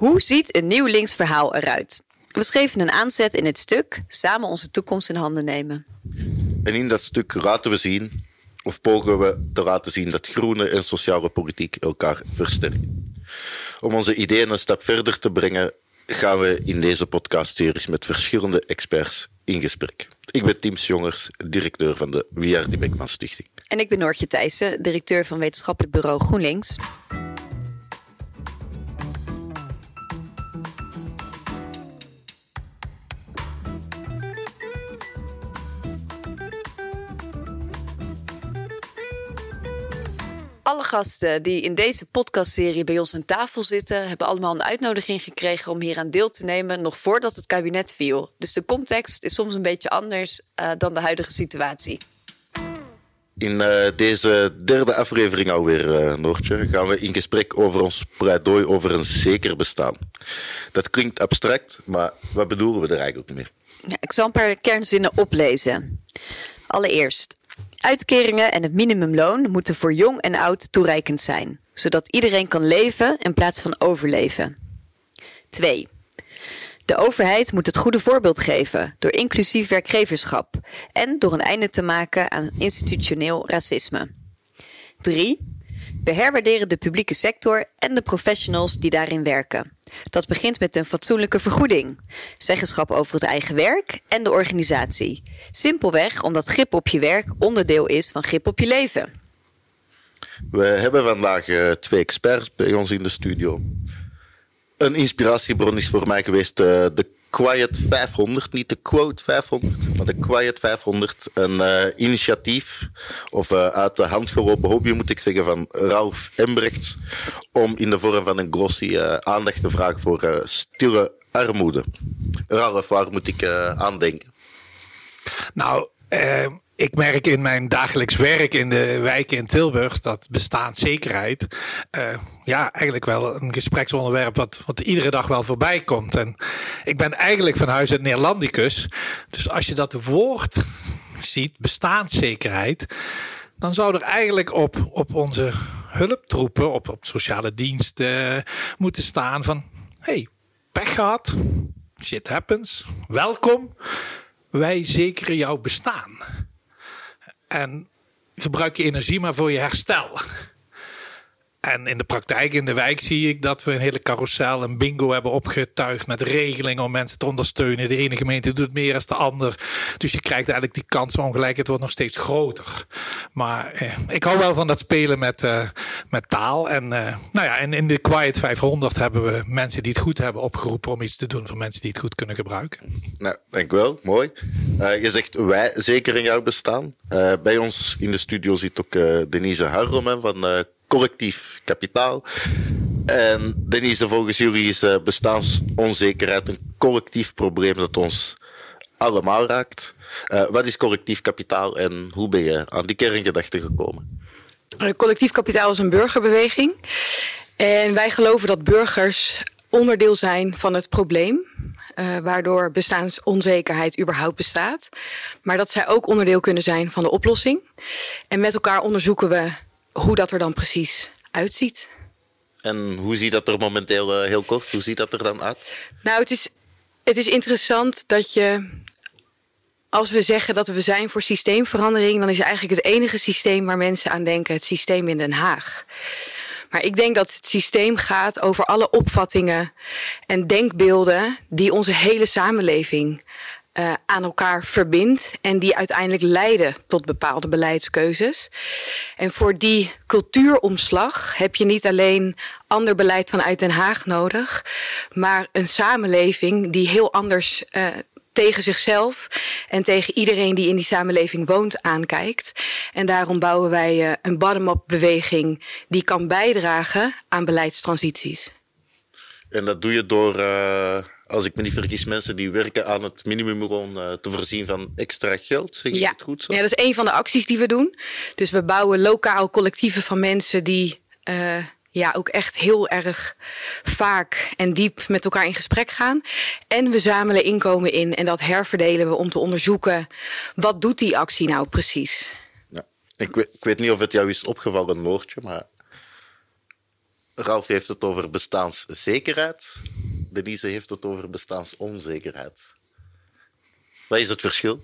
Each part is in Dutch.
Hoe ziet een nieuw links verhaal eruit? We schreven een aanzet in het stuk Samen onze toekomst in handen nemen. En in dat stuk laten we zien, of pogen we te laten zien, dat groene en sociale politiek elkaar versterken. Om onze ideeën een stap verder te brengen, gaan we in deze podcastseries met verschillende experts in gesprek. Ik ben Tim Jongers, directeur van de Wier Beckman Stichting. En ik ben Noortje Thijssen, directeur van wetenschappelijk bureau GroenLinks. Alle gasten die in deze podcastserie bij ons aan tafel zitten, hebben allemaal een uitnodiging gekregen om hier aan deel te nemen, nog voordat het kabinet viel. Dus de context is soms een beetje anders uh, dan de huidige situatie. In uh, deze derde aflevering alweer, uh, Noortje, gaan we in gesprek over ons pleidooi over een zeker bestaan. Dat klinkt abstract, maar wat bedoelen we er eigenlijk mee? Ja, ik zal een paar kernzinnen oplezen. Allereerst, Uitkeringen en het minimumloon moeten voor jong en oud toereikend zijn, zodat iedereen kan leven in plaats van overleven. 2. De overheid moet het goede voorbeeld geven door inclusief werkgeverschap en door een einde te maken aan institutioneel racisme. 3. We herwaarderen de publieke sector en de professionals die daarin werken. Dat begint met een fatsoenlijke vergoeding, zeggenschap over het eigen werk en de organisatie. Simpelweg omdat grip op je werk onderdeel is van grip op je leven. We hebben vandaag uh, twee experts bij ons in de studio. Een inspiratiebron is voor mij geweest uh, de Quiet 500, niet de Quote 500, maar de Quiet 500. Een uh, initiatief, of uh, uit de hand gelopen hobby moet ik zeggen, van Ralf Embrecht. Om in de vorm van een glossy uh, aandacht te vragen voor stille armoede. Ralf, waar moet ik aan denken? Nou, ik merk in mijn dagelijks werk in de wijken in Tilburg dat bestaanszekerheid uh, ja, eigenlijk wel een gespreksonderwerp wat, wat iedere dag wel voorbij komt. En ik ben eigenlijk van huis uit Neerlandicus. Dus als je dat woord ziet, bestaanszekerheid, dan zou er eigenlijk op, op onze hulptroepen, op, op sociale diensten moeten staan van hey, pech gehad, shit happens, welkom, wij zekeren jouw bestaan. En gebruik je energie maar voor je herstel. En in de praktijk in de wijk zie ik dat we een hele carousel, een bingo hebben opgetuigd met regelingen om mensen te ondersteunen. De ene gemeente doet meer dan de ander. Dus je krijgt eigenlijk die kansongelijkheid wordt nog steeds groter. Maar eh, ik hou wel van dat spelen met, uh, met taal. En, uh, nou ja, en in de Quiet 500 hebben we mensen die het goed hebben opgeroepen om iets te doen voor mensen die het goed kunnen gebruiken. Nou, dank wel. Mooi. Uh, je zegt wij zeker in jouw bestaan. bij ons in de studio zit ook Denise Harromen van collectief kapitaal. En Denise, volgens jullie is bestaansonzekerheid een collectief probleem dat ons allemaal raakt. Wat is collectief kapitaal en hoe ben je aan die kerngedachte gekomen? Collectief kapitaal is een burgerbeweging. En wij geloven dat burgers onderdeel zijn van het probleem. Uh, waardoor bestaansonzekerheid überhaupt bestaat. Maar dat zij ook onderdeel kunnen zijn van de oplossing. En met elkaar onderzoeken we hoe dat er dan precies uitziet. En hoe ziet dat er momenteel, uh, heel kort, hoe ziet dat er dan uit? Nou, het is, het is interessant dat je, als we zeggen dat we zijn voor systeemverandering, dan is eigenlijk het enige systeem waar mensen aan denken het systeem in Den Haag. Maar ik denk dat het systeem gaat over alle opvattingen en denkbeelden die onze hele samenleving uh, aan elkaar verbindt en die uiteindelijk leiden tot bepaalde beleidskeuzes. En voor die cultuuromslag heb je niet alleen ander beleid vanuit Den Haag nodig, maar een samenleving die heel anders uh, tegen zichzelf en tegen iedereen die in die samenleving woont aankijkt. En daarom bouwen wij uh, een bottom-up beweging die kan bijdragen aan beleidstransities. En dat doe je door uh als ik me niet vergis, mensen die werken aan het minimumloon uh, te voorzien van extra geld. Zeg ja. het goed zo? Ja, dat is een van de acties die we doen. Dus we bouwen lokaal collectieven van mensen die uh, ja, ook echt heel erg vaak en diep met elkaar in gesprek gaan. En we zamelen inkomen in en dat herverdelen we om te onderzoeken wat doet die actie nou precies. Ja. Ik, weet, ik weet niet of het jou is opgevallen, Noortje, maar Ralf heeft het over bestaanszekerheid. Denise heeft het over bestaansonzekerheid. Wat is het verschil?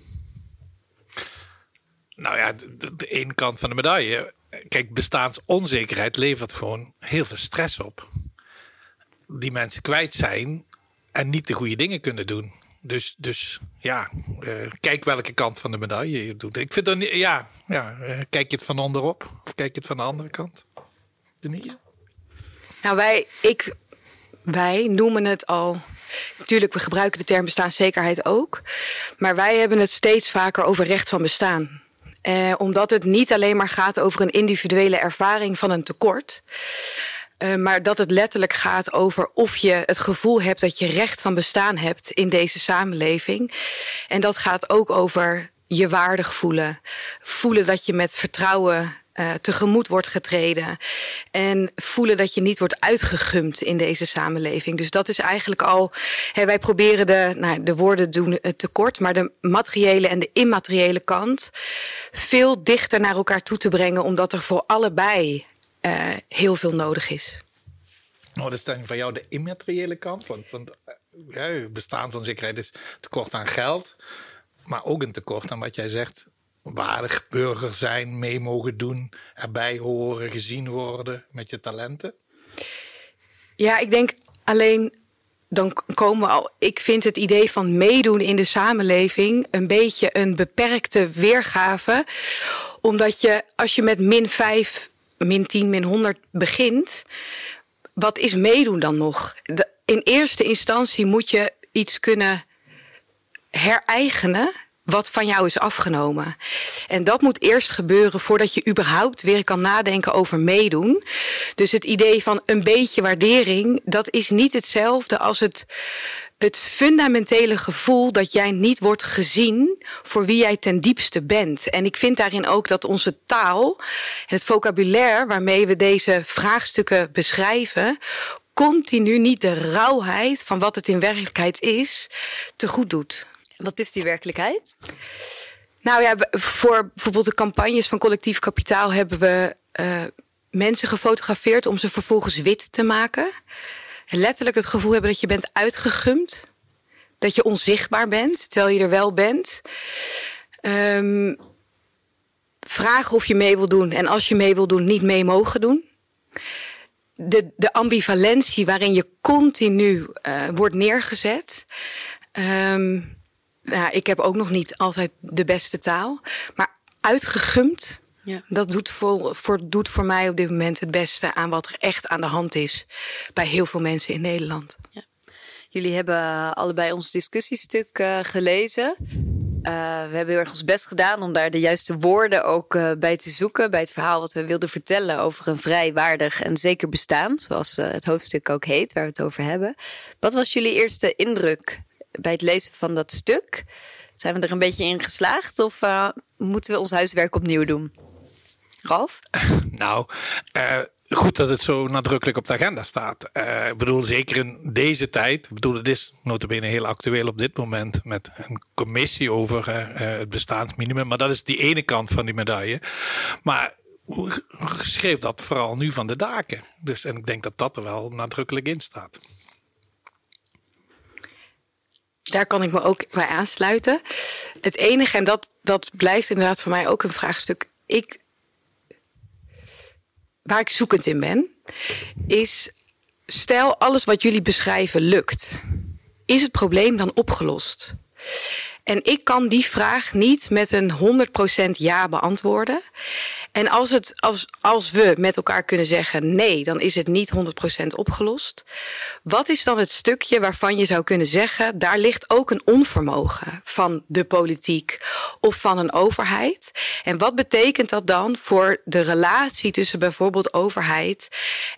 Nou ja, de, de ene kant van de medaille. Kijk, bestaansonzekerheid levert gewoon heel veel stress op. Die mensen kwijt zijn en niet de goede dingen kunnen doen. Dus, dus ja, uh, kijk welke kant van de medaille je doet. Ik vind dan, ja, ja uh, kijk je het van onderop of kijk je het van de andere kant? Denise? Nou, wij, ik, wij noemen het al. Natuurlijk, we gebruiken de term bestaanszekerheid ook. Maar wij hebben het steeds vaker over recht van bestaan. Eh, omdat het niet alleen maar gaat over een individuele ervaring van een tekort. Uh, maar dat het letterlijk gaat over of je het gevoel hebt dat je recht van bestaan hebt in deze samenleving. En dat gaat ook over je waardig voelen. Voelen dat je met vertrouwen uh, tegemoet wordt getreden. En voelen dat je niet wordt uitgegumd in deze samenleving. Dus dat is eigenlijk al. Wij proberen de, nou, de woorden doen tekort, maar de materiële en de immateriële kant veel dichter naar elkaar toe te brengen, omdat er voor allebei uh, heel veel nodig is. Nou, dat is dan van jou de immateriële kant. Want, want ja, bestaansonzekerheid is tekort aan geld. Maar ook een tekort aan wat jij zegt waardig burger zijn, mee mogen doen, erbij horen, gezien worden met je talenten? Ja, ik denk alleen dan komen we al. Ik vind het idee van meedoen in de samenleving een beetje een beperkte weergave. Omdat je, als je met min 5, min 10, min 100 begint, wat is meedoen dan nog? In eerste instantie moet je iets kunnen hereigenen wat van jou is afgenomen. En dat moet eerst gebeuren voordat je überhaupt weer kan nadenken over meedoen. Dus het idee van een beetje waardering, dat is niet hetzelfde als het, het fundamentele gevoel dat jij niet wordt gezien voor wie jij ten diepste bent. En ik vind daarin ook dat onze taal en het vocabulaire waarmee we deze vraagstukken beschrijven, continu niet de rauwheid van wat het in werkelijkheid is, te goed doet. Wat is die werkelijkheid? Nou ja, voor bijvoorbeeld de campagnes van collectief kapitaal hebben we uh, mensen gefotografeerd om ze vervolgens wit te maken. En letterlijk het gevoel hebben dat je bent uitgegumd. Dat je onzichtbaar bent, terwijl je er wel bent. Um, vragen of je mee wil doen en als je mee wil doen, niet mee mogen doen. De, de ambivalentie waarin je continu uh, wordt neergezet. Um, nou, ik heb ook nog niet altijd de beste taal. Maar uitgegumd, ja. dat doet voor, voor, doet voor mij op dit moment het beste aan wat er echt aan de hand is bij heel veel mensen in Nederland. Ja. Jullie hebben allebei ons discussiestuk uh, gelezen. Uh, we hebben heel erg ons best gedaan om daar de juiste woorden ook uh, bij te zoeken. Bij het verhaal wat we wilden vertellen over een vrij waardig en zeker bestaan. Zoals het hoofdstuk ook heet, waar we het over hebben. Wat was jullie eerste indruk bij het lezen van dat stuk. Zijn we er een beetje in geslaagd of uh, moeten we ons huiswerk opnieuw doen? Ralf? Nou, uh, goed dat het zo nadrukkelijk op de agenda staat. Uh, ik bedoel, zeker in deze tijd. Ik bedoel, het is notabene heel actueel op dit moment met een commissie over het bestaansminimum. Maar dat is die ene kant van die medaille. Maar schreef dat vooral nu van de daken. Dus en ik denk dat dat er wel nadrukkelijk in staat daar kan ik me ook bij aansluiten. Het enige, en dat, dat blijft inderdaad voor mij ook een vraagstuk. Ik, waar ik zoekend in ben, is stel alles wat jullie beschrijven lukt. Is het probleem dan opgelost? En ik kan die vraag niet met een 100% ja beantwoorden. En als, het, als, als we met elkaar kunnen zeggen nee, dan is het niet 100% opgelost. Wat is dan het stukje waarvan je zou kunnen zeggen, daar ligt ook een onvermogen van de politiek of van een overheid? En wat betekent dat dan voor de relatie tussen bijvoorbeeld overheid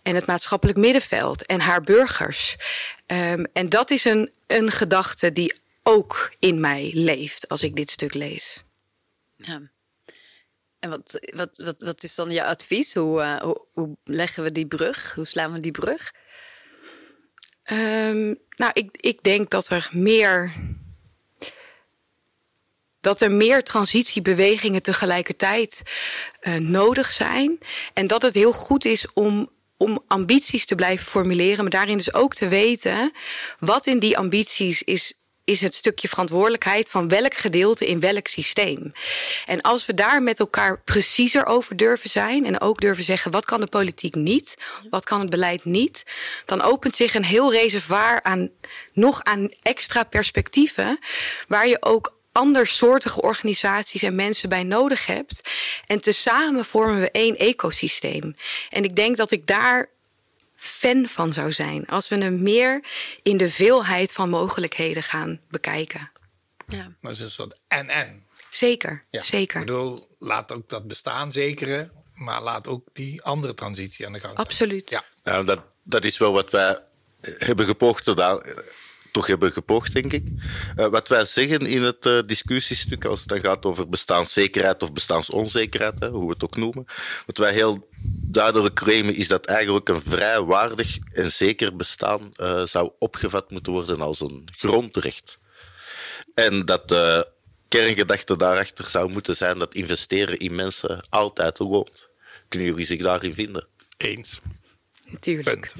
en het maatschappelijk middenveld en haar burgers? Um, en dat is een, een gedachte die ook in mij leeft als ik dit stuk lees. Ja. En wat, wat, wat, wat is dan je advies? Hoe, uh, hoe, hoe, leggen we die brug? Hoe slaan we die brug? Um, nou, ik, ik denk dat er meer. Dat er meer transitiebewegingen tegelijkertijd uh, nodig zijn. En dat het heel goed is om om ambities te blijven formuleren, maar daarin dus ook te weten wat in die ambities is is het stukje verantwoordelijkheid van welk gedeelte in welk systeem. En als we daar met elkaar preciezer over durven zijn en ook durven zeggen wat kan de politiek niet, wat kan het beleid niet, dan opent zich een heel reservoir aan nog aan extra perspectieven waar je ook andersoortige organisaties en mensen bij nodig hebt. En tezamen vormen we één ecosysteem. En ik denk dat ik daar fan van zou zijn. Als we hem meer in de veelheid van mogelijkheden gaan bekijken. Ja. Dat is een soort en-en. Zeker, zeker. Ik bedoel, laat ook dat bestaan zekeren, maar laat ook die andere transitie aan de gang. Absoluut. Ja, ja dat, dat is wel wat wij hebben gepoogd toch hebben gepoogd, denk ik. Uh, wat wij zeggen in het uh, discussiestuk, als het dan gaat over bestaanszekerheid of bestaansonzekerheid, hè, hoe we het ook noemen, wat wij heel duidelijk claimen is dat eigenlijk een vrij waardig en zeker bestaan uh, zou opgevat moeten worden als een grondrecht. En dat de kerngedachte daarachter zou moeten zijn dat investeren in mensen altijd loont. Kunnen jullie zich daarin vinden? Eens. Natuurlijk. Punt.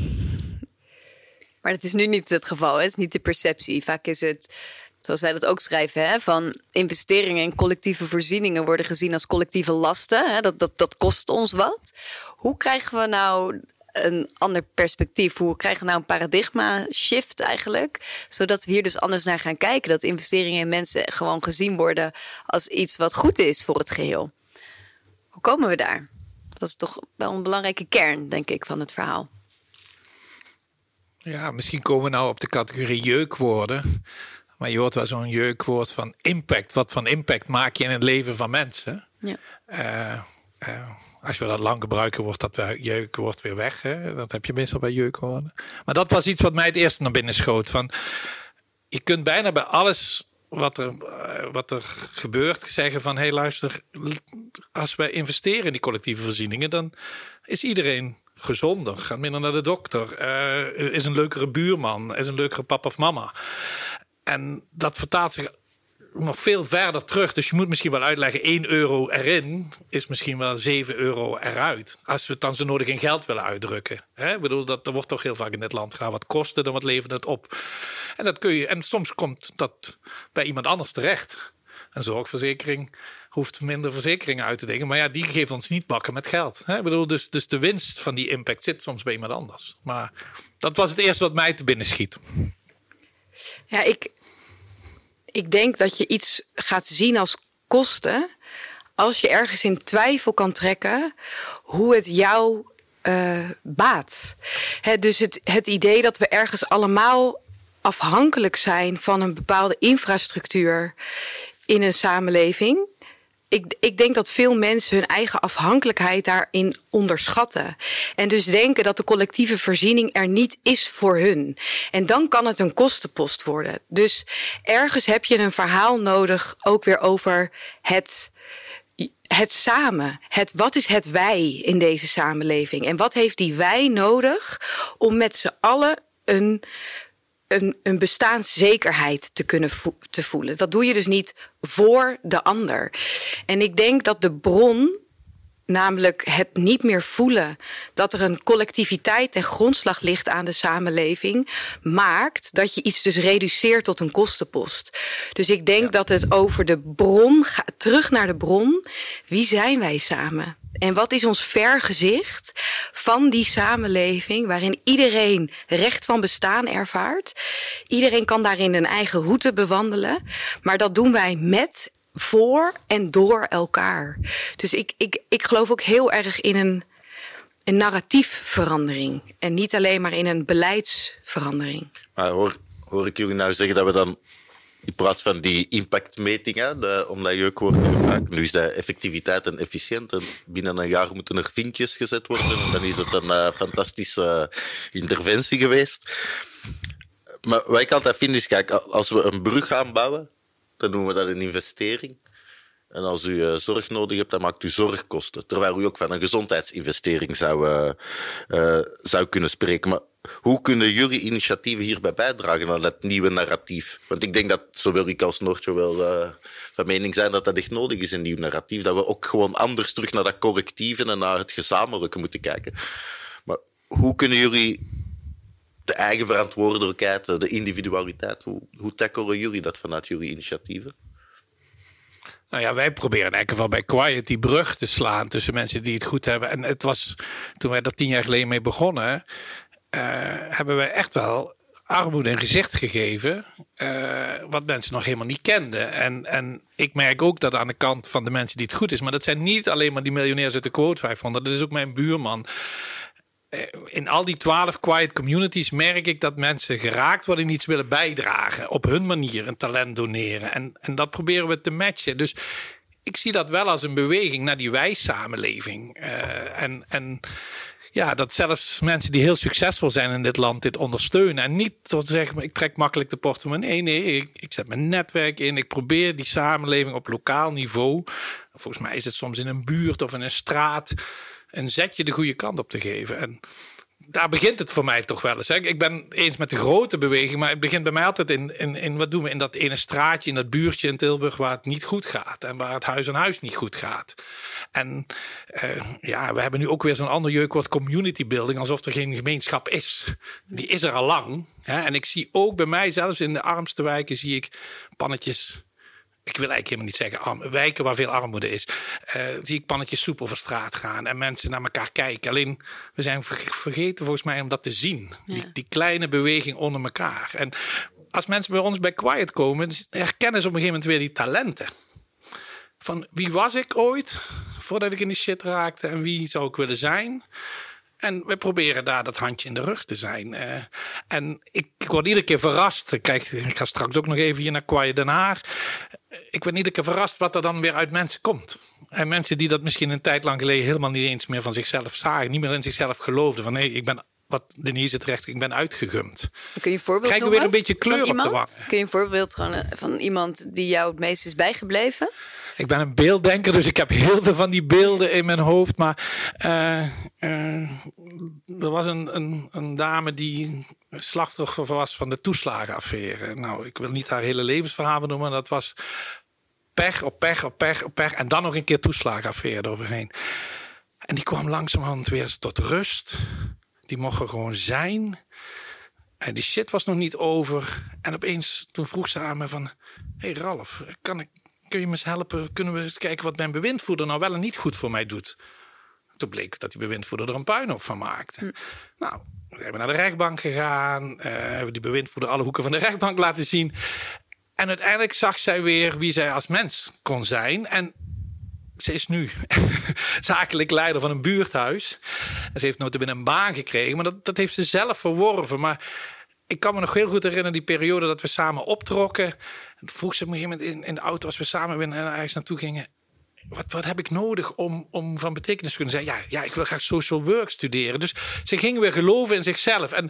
Maar het is nu niet het geval. Hè? Het is niet de perceptie. Vaak is het, zoals wij dat ook schrijven, hè, van investeringen in collectieve voorzieningen worden gezien als collectieve lasten. Hè? Dat, dat, dat kost ons wat. Hoe krijgen we nou een ander perspectief? Hoe krijgen we nou een paradigma shift eigenlijk? Zodat we hier dus anders naar gaan kijken. Dat investeringen in mensen gewoon gezien worden als iets wat goed is voor het geheel. Hoe komen we daar? Dat is toch wel een belangrijke kern, denk ik, van het verhaal. Ja, misschien komen we nou op de categorie jeukwoorden. Maar je hoort wel zo'n jeukwoord van impact. Wat van impact maak je in het leven van mensen? Ja. Uh, uh, als we dat lang gebruiken, wordt dat jeukwoord weer weg. Hè? Dat heb je meestal bij jeukwoorden. Maar dat was iets wat mij het eerste naar binnen schoot. Van, je kunt bijna bij alles wat er, uh, wat er gebeurt zeggen van... hé hey, luister, als wij investeren in die collectieve voorzieningen... dan is iedereen gezonder, gaat minder naar de dokter, uh, is een leukere buurman, is een leukere papa of mama. En dat vertaalt zich nog veel verder terug. Dus je moet misschien wel uitleggen: 1 euro erin is misschien wel 7 euro eruit. Als we het dan zo nodig in geld willen uitdrukken. Hè? Ik bedoel, dat er wordt toch heel vaak in dit land gedaan. Wat kosten dan wat levert het op? En, dat kun je, en soms komt dat bij iemand anders terecht. Een zorgverzekering hoeft minder verzekeringen uit te denken. Maar ja, die geeft ons niet bakken met geld. Hè? Ik bedoel, dus, dus de winst van die impact zit soms bij iemand anders. Maar dat was het eerste wat mij te binnen schiet. Ja, ik, ik denk dat je iets gaat zien als kosten. als je ergens in twijfel kan trekken hoe het jou uh, baat. dus het, het idee dat we ergens allemaal afhankelijk zijn van een bepaalde infrastructuur in een samenleving ik, ik denk dat veel mensen hun eigen afhankelijkheid daarin onderschatten. En dus denken dat de collectieve voorziening er niet is voor hun. En dan kan het een kostenpost worden. Dus ergens heb je een verhaal nodig, ook weer over het het samen. Het, wat is het wij in deze samenleving? En wat heeft die wij nodig om met z'n allen een een, een bestaanszekerheid te kunnen te voelen. Dat doe je dus niet voor de ander. En ik denk dat de bron, namelijk het niet meer voelen dat er een collectiviteit en grondslag ligt aan de samenleving, maakt dat je iets dus reduceert tot een kostenpost. Dus ik denk dat het over de bron gaat, terug naar de bron. Wie zijn wij samen? En wat is ons vergezicht van die samenleving waarin iedereen recht van bestaan ervaart? Iedereen kan daarin een eigen route bewandelen, maar dat doen wij met, voor en door elkaar. Dus ik, ik, ik geloof ook heel erg in een, een narratiefverandering en niet alleen maar in een beleidsverandering. Maar hoor, hoor ik jullie nou zeggen dat we dan in plaats van die impactmetingen, de, omdat je ook wordt gebruikt. Nu is dat effectiviteit en efficiënt. En binnen een jaar moeten er vinkjes gezet worden. En dan is het een uh, fantastische interventie geweest. Maar wat ik altijd vind is, kijk, als we een brug gaan bouwen, dan noemen we dat een investering. En als u uh, zorg nodig hebt, dan maakt u zorgkosten. Terwijl u ook van een gezondheidsinvestering zou, uh, zou kunnen spreken. Maar hoe kunnen jullie initiatieven hierbij bijdragen aan dat nieuwe narratief? Want ik denk dat zowel ik als Noortje wel uh, van mening zijn dat dat echt nodig is, een nieuw narratief. Dat we ook gewoon anders terug naar dat collectieve en naar het gezamenlijke moeten kijken. Maar hoe kunnen jullie de eigen verantwoordelijkheid, de individualiteit, hoe, hoe tackelen jullie dat vanuit jullie initiatieven? Nou ja, wij proberen in elk geval bij Quiet die brug te slaan tussen mensen die het goed hebben. En het was, toen wij dat tien jaar geleden mee begonnen, hebben wij echt wel armoede een gezicht gegeven. Uh, wat mensen nog helemaal niet kenden. En, en ik merk ook dat aan de kant van de mensen die het goed is. Maar dat zijn niet alleen maar die miljonairs uit de quote 500. Dat is ook mijn buurman. Eh, in al die twaalf quiet communities merk ik dat mensen geraakt worden en iets willen bijdragen. Op hun manier een talent doneren. En, en dat proberen we te matchen. Dus ik zie dat wel als een beweging naar die wij-samenleving. En, en ja, dat zelfs mensen die heel succesvol zijn in dit land dit ondersteunen. En niet tot zeggen, ik trek makkelijk de portemonnee. Nee, nee, ik, ik zet mijn netwerk in. Ik probeer die samenleving op lokaal niveau. Volgens mij is het soms in een buurt of in een straat een zetje de goede kant op te geven. En daar begint het voor mij toch wel eens. Hè. Ik ben eens met de grote beweging, maar het begint bij mij altijd in, in, in wat doen we in dat ene straatje, in dat buurtje in Tilburg waar het niet goed gaat en waar het huis aan huis niet goed gaat. En uh, ja, we hebben nu ook weer zo'n ander jeukwoord community building, alsof er geen gemeenschap is. Die is er al lang. En ik zie ook bij mij, zelfs in de armste wijken, zie ik pannetjes ik wil eigenlijk helemaal niet zeggen arm, wijken waar veel armoede is, uh, zie ik pannetjes soep over straat gaan en mensen naar elkaar kijken. Alleen we zijn vergeten volgens mij om dat te zien. Die, die, kleine beweging onder elkaar. En als mensen bij ons bij Quiet komen, herkennen ze op een gegeven moment weer die talenten. Van wie was ik ooit voordat ik in die shit raakte en wie zou ik willen zijn? En we proberen daar dat handje in de rug te zijn. Uh, en ik, word iedere keer verrast. Kijk, ik ga straks ook nog even hier naar Kwaai Den Haag. Ik ben iedere keer verrast wat er dan weer uit mensen komt. En mensen die dat misschien een tijd lang geleden helemaal niet eens meer van zichzelf zagen. Niet meer in zichzelf geloofden. Van nee, ik ben wat Denise terecht, ik ben uitgegumd. Kun je een voorbeeld Krijgen we weer een beetje kleur op de wang. Kun je een voorbeeld van, van iemand die jou het meest is bijgebleven? ik ben een beelddenker, dus ik heb heel veel van die beelden in mijn hoofd. Maar uh, uh, er was een, een, een, dame die slachtoffer was van de toeslagenaffaire. Nou, ik wil niet haar hele levensverhaal noemen, maar dat was pech op pech op pech op pech. En dan nog een keer toeslagenaffaire eroverheen. En die kwam langzamerhand weer eens tot rust. Die mocht er gewoon zijn. En die shit was nog niet over. En opeens, toen vroeg ze aan me van... hey Ralf, kan ik, kun je me eens helpen? Kunnen we eens kijken wat mijn bewindvoerder nou wel en niet goed voor mij doet? Toen bleek dat die bewindvoerder er een puinhoop van maakte. Hm. Nou, we hebben naar de rechtbank gegaan. Uh, hebben die bewindvoerder alle hoeken van de rechtbank laten zien. En uiteindelijk zag zij weer wie zij als mens kon zijn. En ze is nu zakelijk leider van een buurthuis. En ze heeft nooit binnen een baan gekregen. Maar dat, dat heeft ze zelf verworven. Maar ik kan me nog heel goed herinneren die periode dat we samen optrokken vroeg ze op een gegeven moment in, in de auto als we samen weer ergens naartoe gingen wat, wat heb ik nodig om, om van betekenis te kunnen zijn? Ja, ja, ik wil graag social work studeren. Dus ze ging weer geloven in zichzelf. En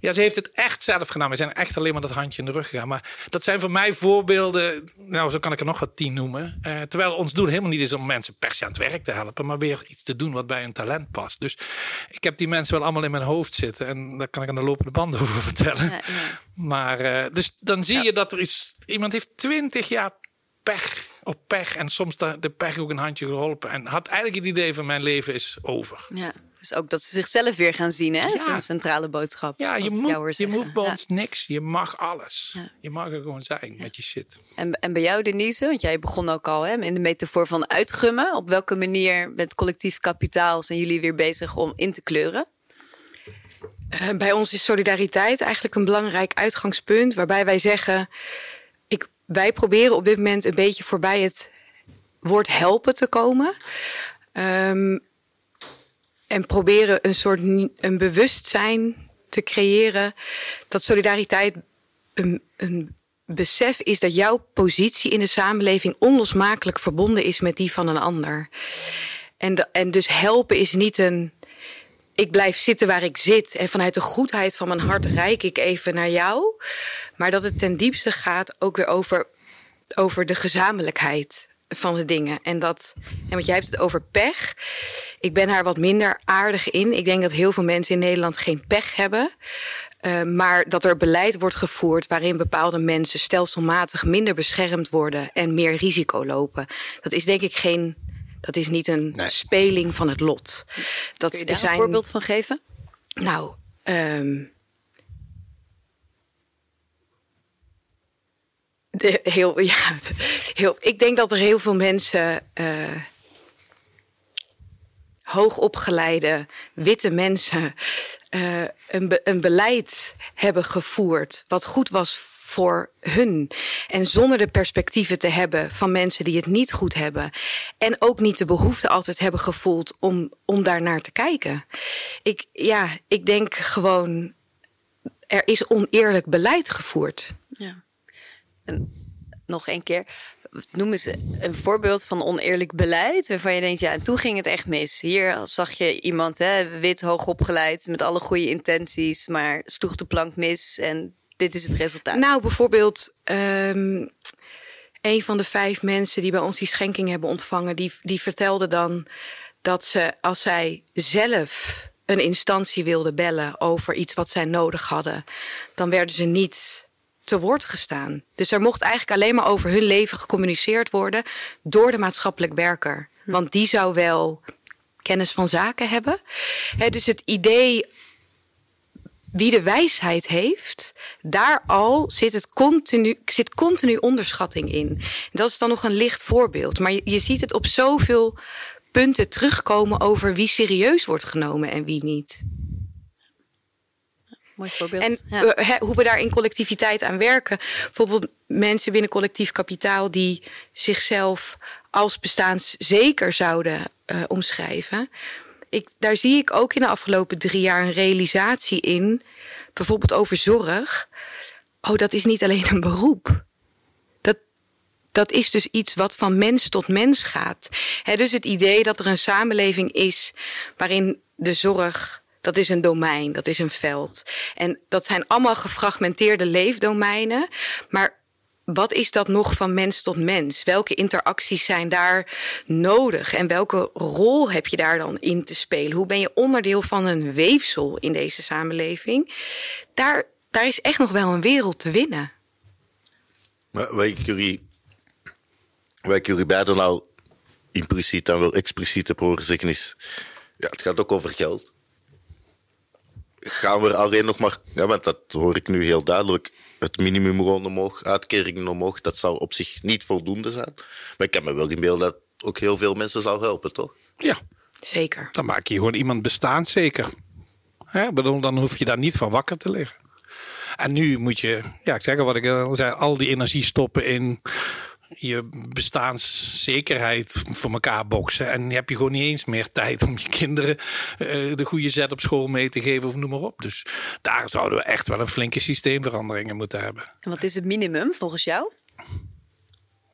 ja, ze heeft het echt zelf gedaan. We zijn echt alleen maar dat handje in de rug gegaan. Maar dat zijn voor mij voorbeelden. Nou, zo kan ik er nog wat tien noemen. Uh, terwijl ons doel helemaal niet is om mensen per se aan het werk te helpen. Maar weer iets te doen wat bij hun talent past. Dus ik heb die mensen wel allemaal in mijn hoofd zitten. En daar kan ik aan de lopende band over vertellen. Ja, ja. Maar uh, dus dan zie je dat er iets. Iemand heeft twintig jaar pech op pech. En soms de, de pech ook een handje geholpen. En had eigenlijk het idee van mijn leven is over. Ja. Dus ook dat ze zichzelf weer gaan zien, hè? Ja. Dat is een centrale boodschap. Ja, je, moet, je hoeft bij ons niks. Je mag alles. Je mag er gewoon zijn met je shit. En, en bij jou, Denise, want jij begon ook al hè, in de metafoor van uitgummen. Op welke manier met collectief kapitaal zijn jullie weer bezig om in te kleuren? Uh, bij ons is solidariteit eigenlijk een belangrijk uitgangspunt. Waarbij wij zeggen wij proberen op dit moment een beetje voorbij het woord helpen te komen. Um, en proberen een soort een bewustzijn te creëren dat solidariteit een, een besef is dat jouw positie in de samenleving onlosmakelijk verbonden is met die van een ander. En, de, en dus helpen is niet een ik blijf zitten waar ik zit en vanuit de goedheid van mijn hart reik ik even naar jou. Maar dat het ten diepste gaat ook weer over, over de gezamenlijkheid van de dingen. En dat, en want jij hebt het over pech. Ik ben haar wat minder aardig in. Ik denk dat heel veel mensen in Nederland geen pech hebben. Uh, maar dat er beleid wordt gevoerd waarin bepaalde mensen stelselmatig minder beschermd worden en meer risico lopen. Dat is denk ik geen dat is niet een speling van het lot. Dat Kun je daar zijn... een voorbeeld van geven? Nou, ehm, de, heel, ja, heel, ik denk dat er heel veel mensen, uh, hoogopgeleide witte mensen, uh, een, be, een beleid hebben gevoerd wat goed was voor hun. En zonder de perspectieven te hebben van mensen die het niet goed hebben. En ook niet de behoefte altijd hebben gevoeld om, om daar naar te kijken. Ik, ja, ik denk gewoon, er is oneerlijk beleid gevoerd. Ja. En nog een keer. Noem eens een voorbeeld van oneerlijk beleid waarvan je denkt, ja, en toen ging het echt mis. Hier zag je iemand, hè, wit, hoog opgeleid, met alle goede intenties, maar sloeg de plank mis en dit is het resultaat? Nou, bijvoorbeeld. Um, een van de vijf mensen die bij ons die schenking hebben ontvangen, die, die vertelde dan dat ze, als zij zelf een instantie wilden bellen over iets wat zij nodig hadden, dan werden ze niet te woord gestaan. Dus er mocht eigenlijk alleen maar over hun leven gecommuniceerd worden door de maatschappelijk werker. Want die zou wel kennis van zaken hebben. dus het idee wie de wijsheid heeft, daar al zit, het continu, zit continu onderschatting in. Dat is dan nog een licht voorbeeld. Maar je, je ziet het op zoveel punten terugkomen over wie serieus wordt genomen en wie niet. Mooi voorbeeld. En ja. hoe we daar in collectiviteit aan werken. Bijvoorbeeld mensen binnen collectief kapitaal die zichzelf als bestaanszeker zouden uh, omschrijven ik, daar zie ik ook in de afgelopen drie jaar een realisatie in. Bijvoorbeeld over zorg. Oh, dat is niet alleen een beroep. Dat, dat is dus iets wat van mens tot mens gaat. Dus het idee dat er een samenleving is waarin de zorg dat is een domein, dat is een veld. En dat zijn allemaal gefragmenteerde leefdomeinen. Maar wat is dat nog van mens tot mens? Welke interacties zijn daar nodig? En welke rol heb je daar dan in te spelen? Hoe ben je onderdeel van een weefsel in deze samenleving? Daar, daar is echt nog wel een wereld te winnen. Maar waar ik jullie, waar ik beiden nou impliciet en wel expliciet heb horen zeggen is... Ja, het gaat ook over geld. Gaan we alleen nog maar... Ja, want dat hoor ik nu heel duidelijk het minimumloon omhoog, uitkeringen omhoog, dat zou op zich niet voldoende zijn. Maar ik kan me wel inbeelden dat ook heel veel mensen zou helpen, toch? Ja. Zeker. Dan maak je gewoon iemand bestaanszeker. Hè? Dan hoef je daar niet van wakker te liggen. En nu moet je, ja, ik zeg al wat ik al zei, al die energie stoppen in je bestaanszekerheid voor elkaar boksen. En heb je gewoon niet eens meer tijd om je kinderen uh, de goede zet op school mee te geven of noem maar op. Dus daar zouden we echt wel een flinke systeemveranderingen moeten hebben. En wat is het minimum volgens jou?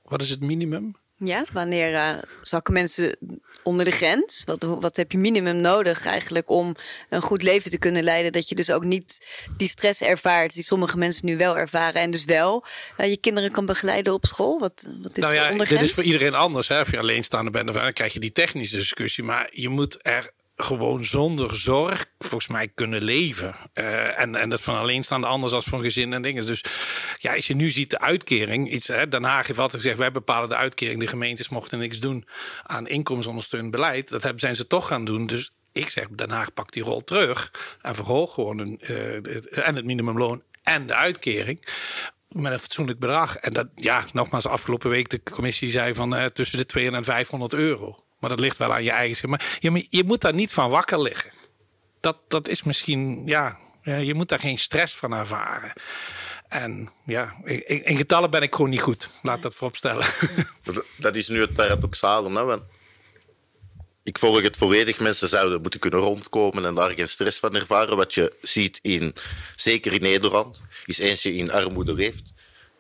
Wat is het minimum? Ja, wanneer uh, zakken mensen onder de grens? Wat, wat heb je minimum nodig eigenlijk om een goed leven te kunnen leiden? Dat je dus ook niet die stress ervaart die sommige mensen nu wel ervaren. En dus wel uh, je kinderen kan begeleiden op school. Wat, wat is nou ja, dit is voor iedereen anders. Hè? Als je alleenstaande bent, dan krijg je die technische discussie. Maar je moet er gewoon zonder zorg volgens mij kunnen leven. Uh, en, en dat van alleenstaande anders als van gezin en dingen. Dus ja, als je nu ziet de uitkering, iets, hè, Den Haag heeft altijd gezegd, wij bepalen de uitkering. De gemeentes mochten niks doen aan inkomensondersteunend beleid. Dat hebben, zijn ze toch gaan doen. Dus ik zeg, Den Haag pakt die rol terug en verhoog gewoon een, uh, en het minimumloon en de uitkering met een fatsoenlijk bedrag. En dat, ja, nogmaals, afgelopen week de commissie zei van uh, tussen de 200 en 500 euro. Maar dat ligt wel aan je eigen. Maar je, moet daar niet van wakker liggen. Dat, dat is misschien, ja, je moet daar geen stress van ervaren. En ja, in, in getallen ben ik gewoon niet goed. Laat dat vooropstellen. Dat, dat is nu het paradoxale. Hè? Want ik volg het volledig. Mensen zouden moeten kunnen rondkomen en daar geen stress van ervaren. Wat je ziet in, zeker in Nederland, is eens je in armoede leeft,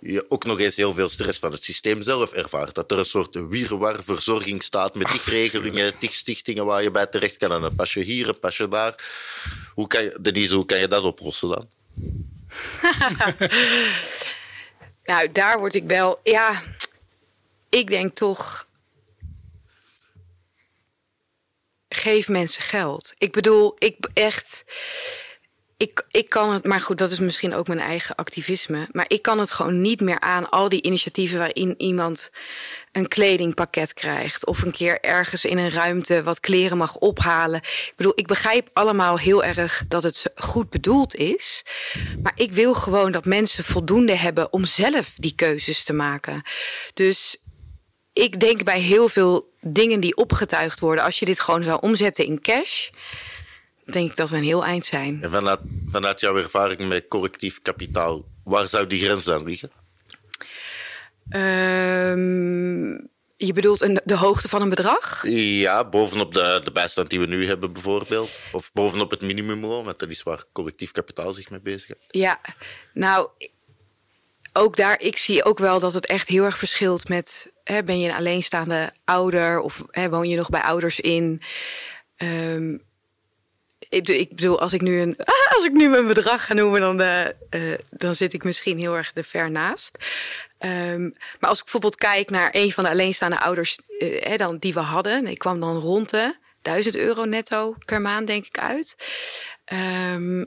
je ook nog eens heel veel stress van het systeem zelf ervaart. Dat er een soort wierwar verzorging staat met die regelingen, die stichtingen waar je bij terecht kan. En dan pas je hier, en pas je daar. Hoe kan je, Denise, hoe kan je dat oplossen dan? nou, daar word ik wel... Ja, ik denk toch... Geef mensen geld. Ik bedoel, ik echt ik, ik kan het, maar goed, dat is misschien ook mijn eigen activisme. Maar ik kan het gewoon niet meer aan al die initiatieven waarin iemand een kledingpakket krijgt. Of een keer ergens in een ruimte wat kleren mag ophalen. Ik bedoel, ik begrijp allemaal heel erg dat het goed bedoeld is. Maar ik wil gewoon dat mensen voldoende hebben om zelf die keuzes te maken. Dus ik denk bij heel veel dingen die opgetuigd worden, als je dit gewoon zou omzetten in cash denk ik dat we een heel eind zijn. En vanuit, vanuit jouw ervaring met correctief kapitaal, waar zou die grens dan liggen? Um, je bedoelt een, de hoogte van een bedrag? Ja, bovenop de, de bijstand die we nu hebben bijvoorbeeld. Of bovenop het minimumloon, want dat is waar collectief kapitaal zich mee bezig heeft. Ja, nou, ook daar, ik zie ook wel dat het echt heel erg verschilt met... Hè, ben je een alleenstaande ouder of hè, woon je nog bij ouders in... Um, ik, ik, bedoel, als ik nu een, als ik nu een bedrag ga noemen, dan, uh, dan zit ik misschien heel erg er ver naast. Um, maar als ik bijvoorbeeld kijk naar een van de alleenstaande ouders uh, dan, die we hadden, ik kwam dan rond de 1000 euro netto per maand, denk ik, uit. Um,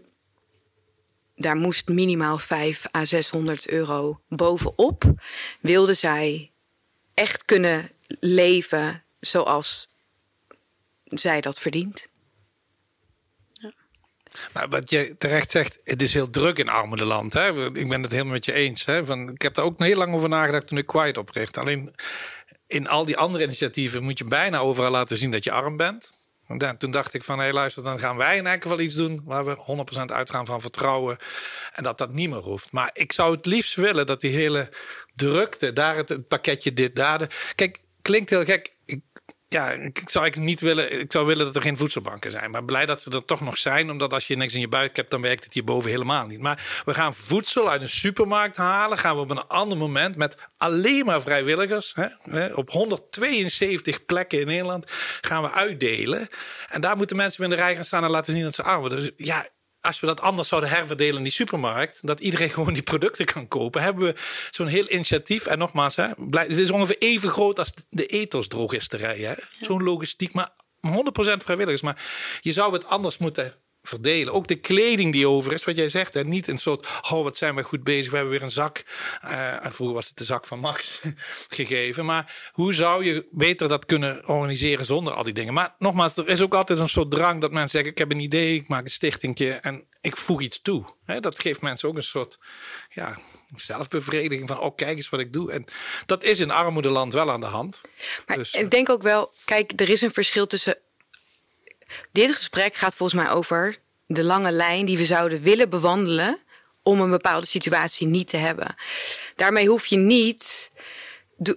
daar moest minimaal 5 à 600 euro bovenop. Wilde zij echt kunnen leven zoals zij dat verdient. Wat je terecht zegt, het is heel druk in armoedeland. Hè? Ik ben het helemaal met je eens. Hè? Van, ik heb daar ook heel lang over nagedacht toen ik Quiet opricht. Alleen in al die andere initiatieven moet je bijna overal laten zien dat je arm bent. En toen dacht ik van, hé luister, dan gaan wij in elk geval iets doen waar we 100% uitgaan van vertrouwen. En dat dat niet meer hoeft. Maar ik zou het liefst willen dat die hele drukte, daar het, pakketje dit, daar. Kijk, klinkt heel gek ja, ik zou ik niet willen. Ik zou willen dat er geen voedselbanken zijn. Maar blij dat ze er toch nog zijn. Omdat als je niks in je buik hebt, dan werkt het hierboven helemaal niet. Maar we gaan voedsel uit een supermarkt halen. Gaan we op een ander moment met alleen maar vrijwilligers. Hè, op 172 plekken in Nederland gaan we uitdelen. En daar moeten mensen in de rij gaan staan en laten zien dat ze armen. Dus ja, als we dat anders zouden herverdelen in die supermarkt, dat iedereen gewoon die producten kan kopen, hebben we zo'n heel initiatief. En nogmaals, hè, het is ongeveer even groot als de ethos-drogisterij. Ja. Zo'n logistiek, maar 100% vrijwilligers. Maar je zou het anders moeten verdelen. Ook de kleding die over is, wat jij zegt. En niet een soort, oh wat zijn we goed bezig. We hebben weer een zak. Uh, vroeger was het de zak van Max gegeven. Maar hoe zou je beter dat kunnen organiseren zonder al die dingen? Maar nogmaals, er is ook altijd een soort drang dat mensen zeggen, ik heb een idee, ik maak een stichtingje en ik voeg iets toe. dat geeft mensen ook een soort ja, zelfbevrediging van, oh kijk eens wat ik doe. En dat is in armoedeland wel aan de hand. Maar dus, ik denk ook wel, kijk, er is een verschil tussen dit gesprek gaat volgens mij over de lange lijn die we zouden willen bewandelen om een bepaalde situatie niet te hebben. Daarmee hoef je niet eh,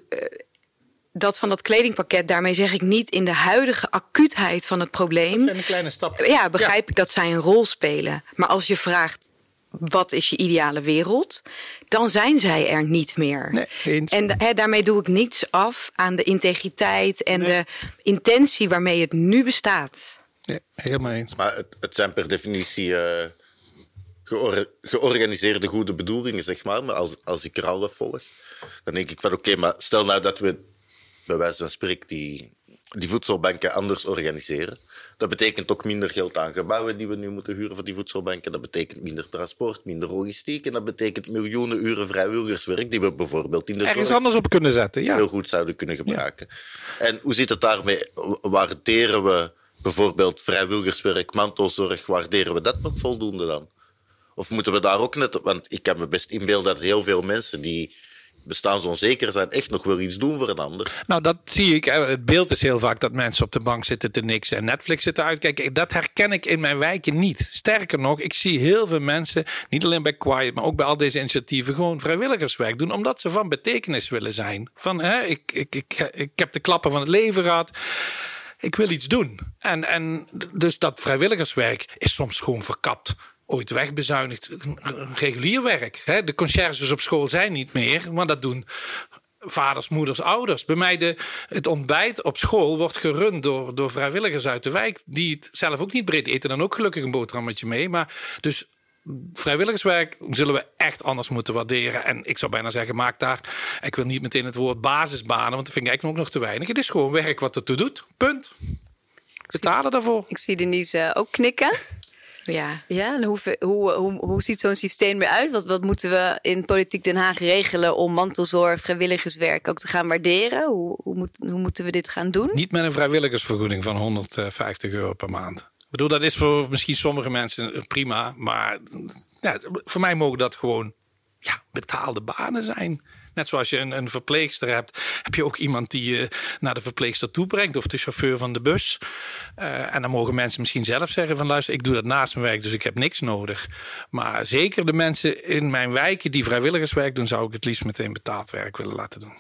dat van dat kledingpakket, daarmee zeg ik niet in de huidige acuutheid van het probleem. Dat zijn de kleine stappen. Ja, begrijp ik dat zij een rol spelen. Maar als je vraagt wat is je ideale wereld, dan zijn zij er niet meer. Nee, en daarmee doe ik niets af aan de integriteit en de intentie waarmee het nu bestaat. Ja, helemaal eens. Maar het, het zijn per definitie uh, georganiseerde goede bedoelingen, zeg maar. Maar als, als ik Ralf volg, dan denk ik van oké, maar stel nou dat we bij wijze van spreken die, die voedselbanken anders organiseren. Dat betekent ook minder geld aan gebouwen die we nu moeten huren voor die voedselbanken. Dat betekent minder transport, minder logistiek. En dat betekent miljoenen uren vrijwilligerswerk die we bijvoorbeeld in de Ergens anders op kunnen zetten, ja. Heel goed zouden kunnen gebruiken. En hoe zit het daarmee? Waarderen we bijvoorbeeld vrijwilligerswerk, mantelzorg, waarderen we dat nog voldoende dan? Of moeten we daar ook net... Want ik kan me best inbeelden dat heel veel mensen die bestaansonzeker zijn, echt nog wel iets doen voor een ander. Nou, dat zie ik. Het beeld is heel vaak dat mensen op de bank zitten te niks en Netflix zitten uitkijken. Dat herken ik in mijn wijken niet. Sterker nog, ik zie heel veel mensen, niet alleen bij Quiet, maar ook bij al deze initiatieven, gewoon vrijwilligerswerk doen, omdat ze van betekenis willen zijn. Van, hè, ik, ik, ik, ik heb de klappen van het leven gehad ik wil iets doen. En, en dus dat vrijwilligerswerk is soms gewoon verkapt. Ooit wegbezuinigd. Regulier werk. De conciërges op school zijn niet meer, maar dat doen vaders, moeders, ouders. Bij mij de, het ontbijt op school wordt gerund door, door vrijwilligers uit de wijk. Die het zelf ook niet breed eten. Dan ook gelukkig een boterhammetje mee. Maar dus vrijwilligerswerk zullen we echt anders moeten waarderen. En ik zou bijna zeggen, maak daar, ik wil niet meteen het woord basisbanen, want dat vind ik eigenlijk nog te weinig. Het is gewoon werk wat ertoe doet. Punt. Betalen daarvoor. Ik zie Denise ook knikken. Ja. Ja, en hoe, hoe, hoe, hoe ziet zo'n systeem eruit? Wat, wat moeten we in Politiek Den Haag regelen om mantelzorg, vrijwilligerswerk ook te gaan waarderen? Hoe, hoe, moet, hoe moeten we dit gaan doen? Niet met een vrijwilligersvergoeding van 150 euro per maand. Ik bedoel, dat is voor misschien sommige mensen prima, maar ja, voor mij mogen dat gewoon ja, betaalde banen zijn. Net zoals je een, een verpleegster hebt, heb je ook iemand die je naar de verpleegster toe brengt of de chauffeur van de bus. Uh, en dan mogen mensen misschien zelf zeggen van luister, ik doe dat naast mijn werk, dus ik heb niks nodig. Maar zeker de mensen in mijn wijken die vrijwilligerswerk doen, zou ik het liefst meteen betaald werk willen laten doen.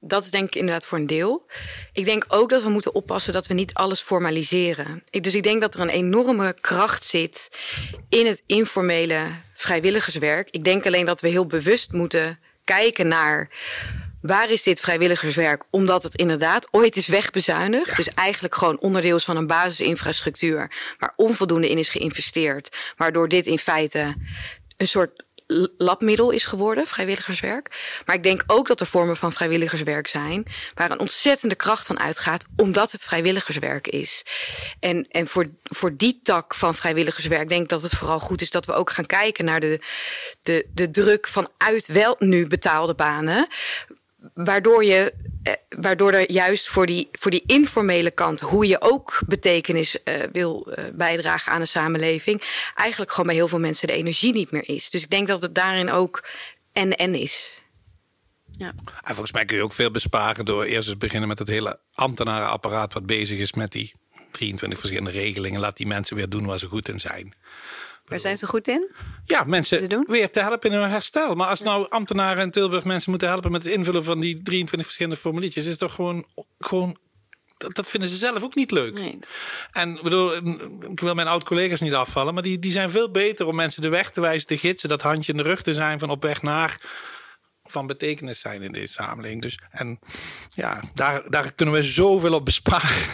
Dat is denk ik inderdaad voor een deel. Ik denk ook dat we moeten oppassen dat we niet alles formaliseren. Ik, dus ik denk dat er een enorme kracht zit in het informele vrijwilligerswerk. Ik denk alleen dat we heel bewust moeten kijken naar waar is dit vrijwilligerswerk? Omdat het inderdaad ooit is wegbezuinigd. Dus eigenlijk gewoon onderdeel is van een basisinfrastructuur waar onvoldoende in is geïnvesteerd. Waardoor dit in feite een soort labmiddel is geworden, vrijwilligerswerk. Maar ik denk ook dat er vormen van vrijwilligerswerk zijn waar een ontzettende kracht van uitgaat, omdat het vrijwilligerswerk is. En, en voor, voor die tak van vrijwilligerswerk denk ik dat het vooral goed is dat we ook gaan kijken naar de, de, de druk vanuit wel nu betaalde banen waardoor, je, eh, waardoor er juist voor die, voor die informele kant, hoe je ook betekenis uh, wil uh, bijdragen aan de samenleving, eigenlijk gewoon bij heel veel mensen de energie niet meer is. Dus ik denk dat het daarin ook en-en is. Ja. En volgens mij kun je ook veel besparen door eerst eens beginnen met het hele ambtenarenapparaat wat bezig is met die 23 verschillende regelingen. Laat die mensen weer doen waar ze goed in zijn. Waar zijn ze goed in? Ja, mensen weer te helpen in hun herstel. Maar als nou ambtenaren in Tilburg mensen moeten helpen met het invullen van die 23 verschillende formuliertjes, is het toch gewoon, gewoon dat, vinden ze zelf ook niet leuk. Nee. En bedoel, ik wil mijn oud-collega's niet afvallen, maar die, die zijn veel beter om mensen de weg te wijzen, te gidsen, dat handje in de rug te zijn van op weg naar van betekenis zijn in deze samenleving. Dus en ja, daar, daar kunnen we zoveel op besparen.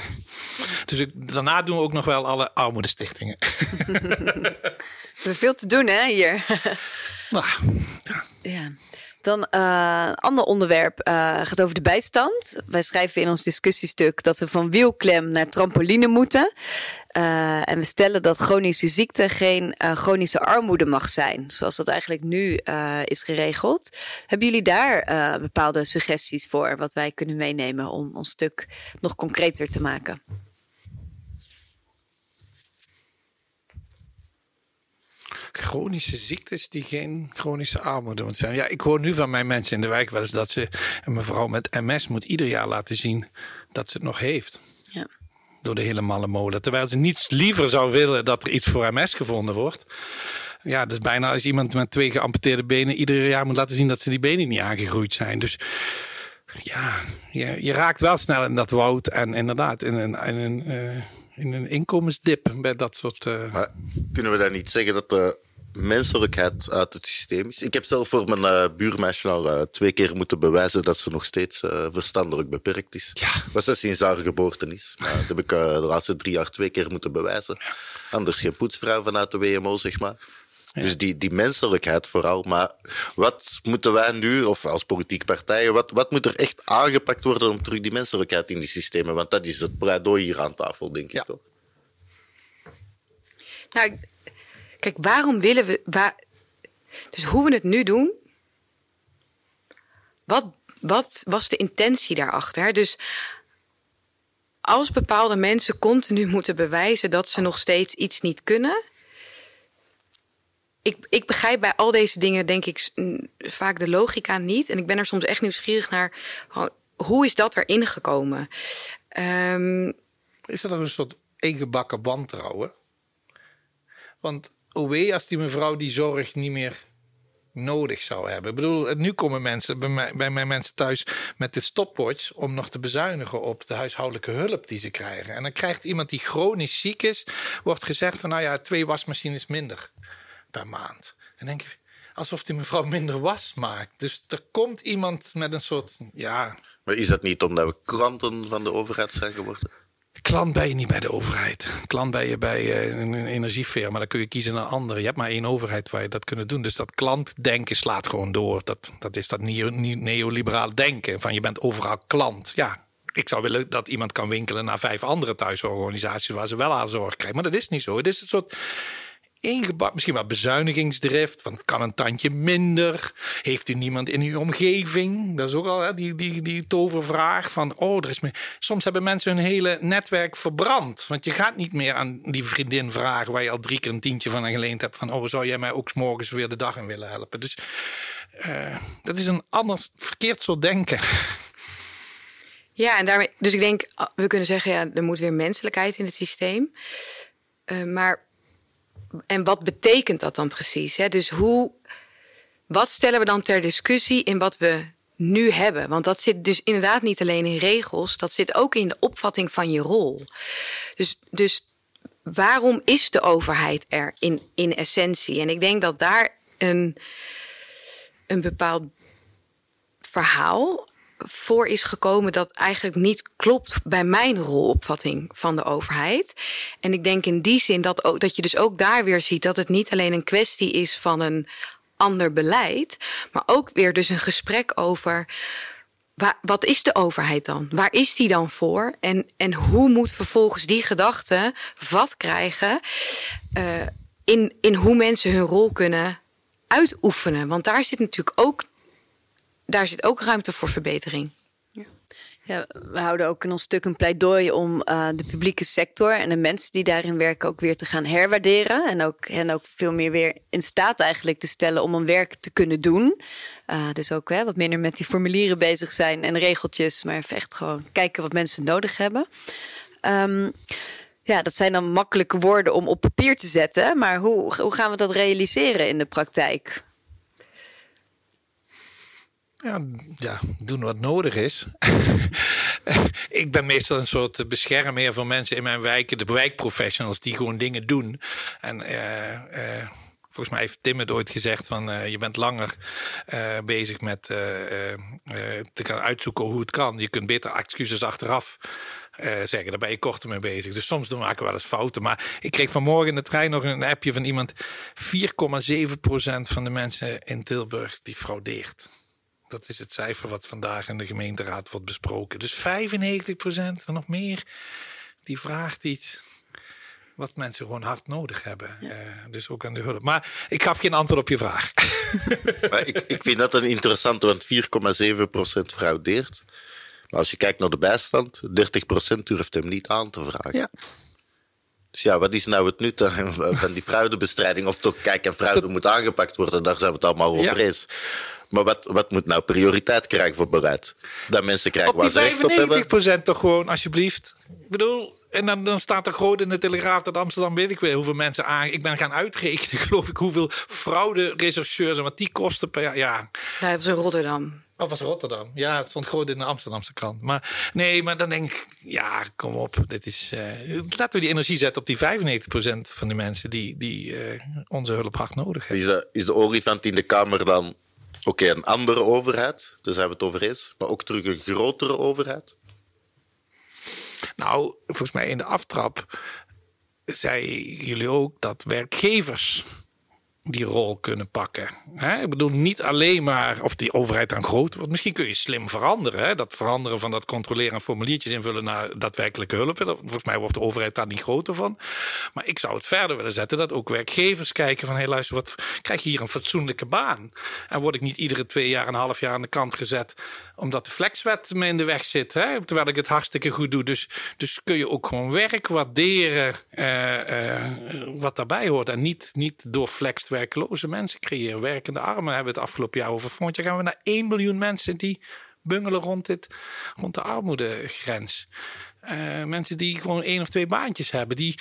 Dus ik, daarna doen we ook nog wel alle armoedestichtingen. we hebben veel te doen, hè, hier. Nou, ja. ja. Dan uh, een ander onderwerp uh, gaat over de bijstand. Wij schrijven in ons discussiestuk dat we van wielklem naar trampoline moeten. Uh, en we stellen dat chronische ziekte geen chronische armoede mag zijn, zoals dat eigenlijk nu is geregeld. Hebben jullie daar bepaalde suggesties voor, wat wij kunnen meenemen om ons stuk nog concreter te maken? Chronische ziektes die geen chronische armoede moeten zijn. Ja, ik hoor nu van mijn mensen in de wijk wel eens dat ze een mevrouw met MS moet ieder jaar laten zien dat ze het nog heeft. Ja. Door de hele malle molen. Terwijl ze niets liever zou willen dat er iets voor MS gevonden wordt. Ja, dus bijna als iemand met twee geamputeerde benen ieder jaar moet laten zien dat ze die benen niet aangegroeid zijn. Dus ja, je, je raakt wel snel in dat woud en inderdaad in een, in een, uh, in een inkomensdip bij dat soort. Uh... Maar kunnen we dan niet zeggen dat de menselijkheid uit het systeem is. Ik heb zelf voor mijn uh, buurmeisje al uh, twee keer moeten bewijzen dat ze nog steeds uh, verstandelijk beperkt is. Ja. Was dat sinds haar geboorte is. Maar dat heb ik de laatste drie jaar twee keer moeten bewijzen. Anders geen poetsvrouw vanuit de WMO, zeg maar. Dus die, die menselijkheid vooral. Maar wat moeten wij nu, of als politieke partijen, wat, wat moet er echt aangepakt worden om terug die menselijkheid in die systemen? Want dat is het pleidooi hier aan tafel, denk ik toch? Nou, Kijk, waarom willen we. Dus hoe we het nu doen. Wat, wat was de intentie daarachter? Dus als bepaalde mensen continu moeten bewijzen dat ze nog steeds iets niet kunnen. Ik, ik begrijp bij al deze dingen, denk ik, vaak de logica niet. En ik ben er soms echt nieuwsgierig naar. Hoe is dat erin gekomen? Um, is dat een soort ingebakken wantrouwen? Want als die mevrouw die zorg niet meer nodig zou hebben. Ik bedoel, nu komen mensen bij, mij, bij mijn mensen thuis met de stopwatch om nog te bezuinigen op de huishoudelijke hulp die ze krijgen. En dan krijgt iemand die chronisch ziek is, wordt gezegd van nou ja, twee wasmachines minder per maand. En denk je, alsof die mevrouw minder was maakt. Dus er komt iemand met een soort, ja... Maar is dat niet omdat we kranten van de overheid zijn geworden? Klant ben je niet bij de overheid. Klant ben je bij eh, een energiefirma. Dan kun je kiezen naar een andere. Je hebt maar één overheid waar je dat kunnen doen. Dus dat klantdenken slaat gewoon door. Dat, dat is dat neoliberale denken. Van je bent overal klant. Ja, ik zou willen dat iemand kan winkelen naar vijf andere thuisorganisaties waar ze wel aan zorg krijgen. Maar dat is niet zo. Het is een soort ingebouwd, misschien wel bezuinigingsdrift. Want kan een tandje minder? Heeft u niemand in uw omgeving? Dat is ook al hè, die, die, die tovervraag van, oh, er is meer. Soms hebben mensen hun hele netwerk verbrand. Want je gaat niet meer aan die vriendin vragen waar je al drie keer een tientje van geleend hebt. Van, oh, zou jij mij ook morgens weer de dag in willen helpen? Dus uh, dat is een anders verkeerd soort denken. Ja, en daarmee, dus ik denk, we kunnen zeggen, ja, er moet weer menselijkheid in het systeem. Uh, maar en wat betekent dat dan precies? Hè? Dus hoe, wat stellen we dan ter discussie in wat we nu hebben? Want dat zit dus inderdaad niet alleen in regels, dat zit ook in de opvatting van je rol. Dus, dus waarom is de overheid er in, in essentie? En ik denk dat daar een, een bepaald verhaal voor is gekomen dat eigenlijk niet klopt bij mijn rolopvatting van de overheid. En ik denk in die zin dat, ook, dat je dus ook daar weer ziet dat het niet alleen een kwestie is van een ander beleid, maar ook weer dus een gesprek over. wat is de overheid dan? Waar is die dan voor? En, en hoe moet vervolgens die gedachte vat krijgen uh, in, in hoe mensen hun rol kunnen uitoefenen? Want daar zit natuurlijk ook daar zit ook ruimte voor verbetering. Ja, we houden ook in ons stuk een pleidooi om uh, de publieke sector en de mensen die daarin werken ook weer te gaan herwaarderen. En ook, en ook veel meer weer in staat eigenlijk te stellen om een werk te kunnen doen. Uh, dus ook hè, wat minder met die formulieren bezig zijn en regeltjes, maar echt gewoon kijken wat mensen nodig hebben. Um, ja, dat zijn dan makkelijke woorden om op papier te zetten. Maar hoe, hoe gaan we dat realiseren in de praktijk? Ja, ja, doen wat nodig is. ik ben meestal een soort beschermheer van mensen in mijn wijken, de wijkprofessionals die gewoon dingen doen. En uh, uh, volgens mij heeft Tim het ooit gezegd van uh, je bent langer bezig met te gaan uitzoeken hoe het kan. Je kunt beter excuses achteraf zeggen. Daar ben je korter mee bezig. Dus soms doen we wel eens fouten. Maar ik kreeg vanmorgen in de trein nog een appje van iemand. 4,7% van de mensen in Tilburg die fraudeert. Dat is het cijfer wat vandaag in de gemeenteraad wordt besproken. Dus 95% en nog meer, die vraagt iets wat mensen gewoon hard nodig hebben. Uh, dus ook aan de hulp. Maar ik gaf geen antwoord op je vraag. Maar ik, ik vind dat een interessante, want 4,7% fraudeert. Maar als je kijkt naar de bijstand, 30% durft hem niet aan te vragen. Ja. Dus ja, wat is nou het nut van die fraudebestrijding? Of toch, kijk, en fraude moet aangepakt worden, daar zijn we het allemaal over eens. Maar wat, wat moet nou prioriteit krijgen voor beleid? Dat mensen krijgen waar ze recht op hebben? 95% toch gewoon, alsjeblieft. Ik bedoel, en dan, dan staat er groot in de Telegraaf dat Amsterdam weet ik weer hoeveel mensen aan. Ik ben gaan uitrekenen, geloof ik, hoeveel fraude-rechercheurs en wat die kosten per jaar. Ja, dat was in Rotterdam. Of was Rotterdam? Ja, het stond groot in de Amsterdamse krant. Maar nee, maar dan denk ik, ja, kom op. Dit is, uh, laten we die energie zetten op die 95% van de mensen die, die uh, onze hulp hard nodig hebben. Is de, is de olifant in de Kamer dan Oké, een andere overheid, daar zijn we het over eens. Maar ook terug een grotere overheid? Nou, volgens mij in de aftrap zei jullie ook dat werkgevers die rol kunnen pakken. Ik bedoel, niet alleen maar of die overheid dan groot wordt. Misschien kun je slim veranderen. Dat veranderen van dat controleren en formuliertjes invullen naar daadwerkelijke hulp. Volgens mij wordt de overheid daar niet groter van. Maar ik zou het verder willen zetten dat ook werkgevers kijken van... hé hey, luister, wat, krijg je hier een fatsoenlijke baan? En word ik niet iedere twee jaar, een half jaar aan de kant gezet... omdat de flexwet me in de weg zit, terwijl ik het hartstikke goed doe. Dus, dus kun je ook gewoon werk waarderen uh, uh, wat daarbij hoort. En niet, niet door flex werkloze mensen creëren. Werkende armen hebben het afgelopen jaar over. Volgend gaan we naar 1 miljoen mensen die bungelen rond, dit, rond de armoedegrens. Uh, mensen die gewoon één of twee baantjes hebben. Die,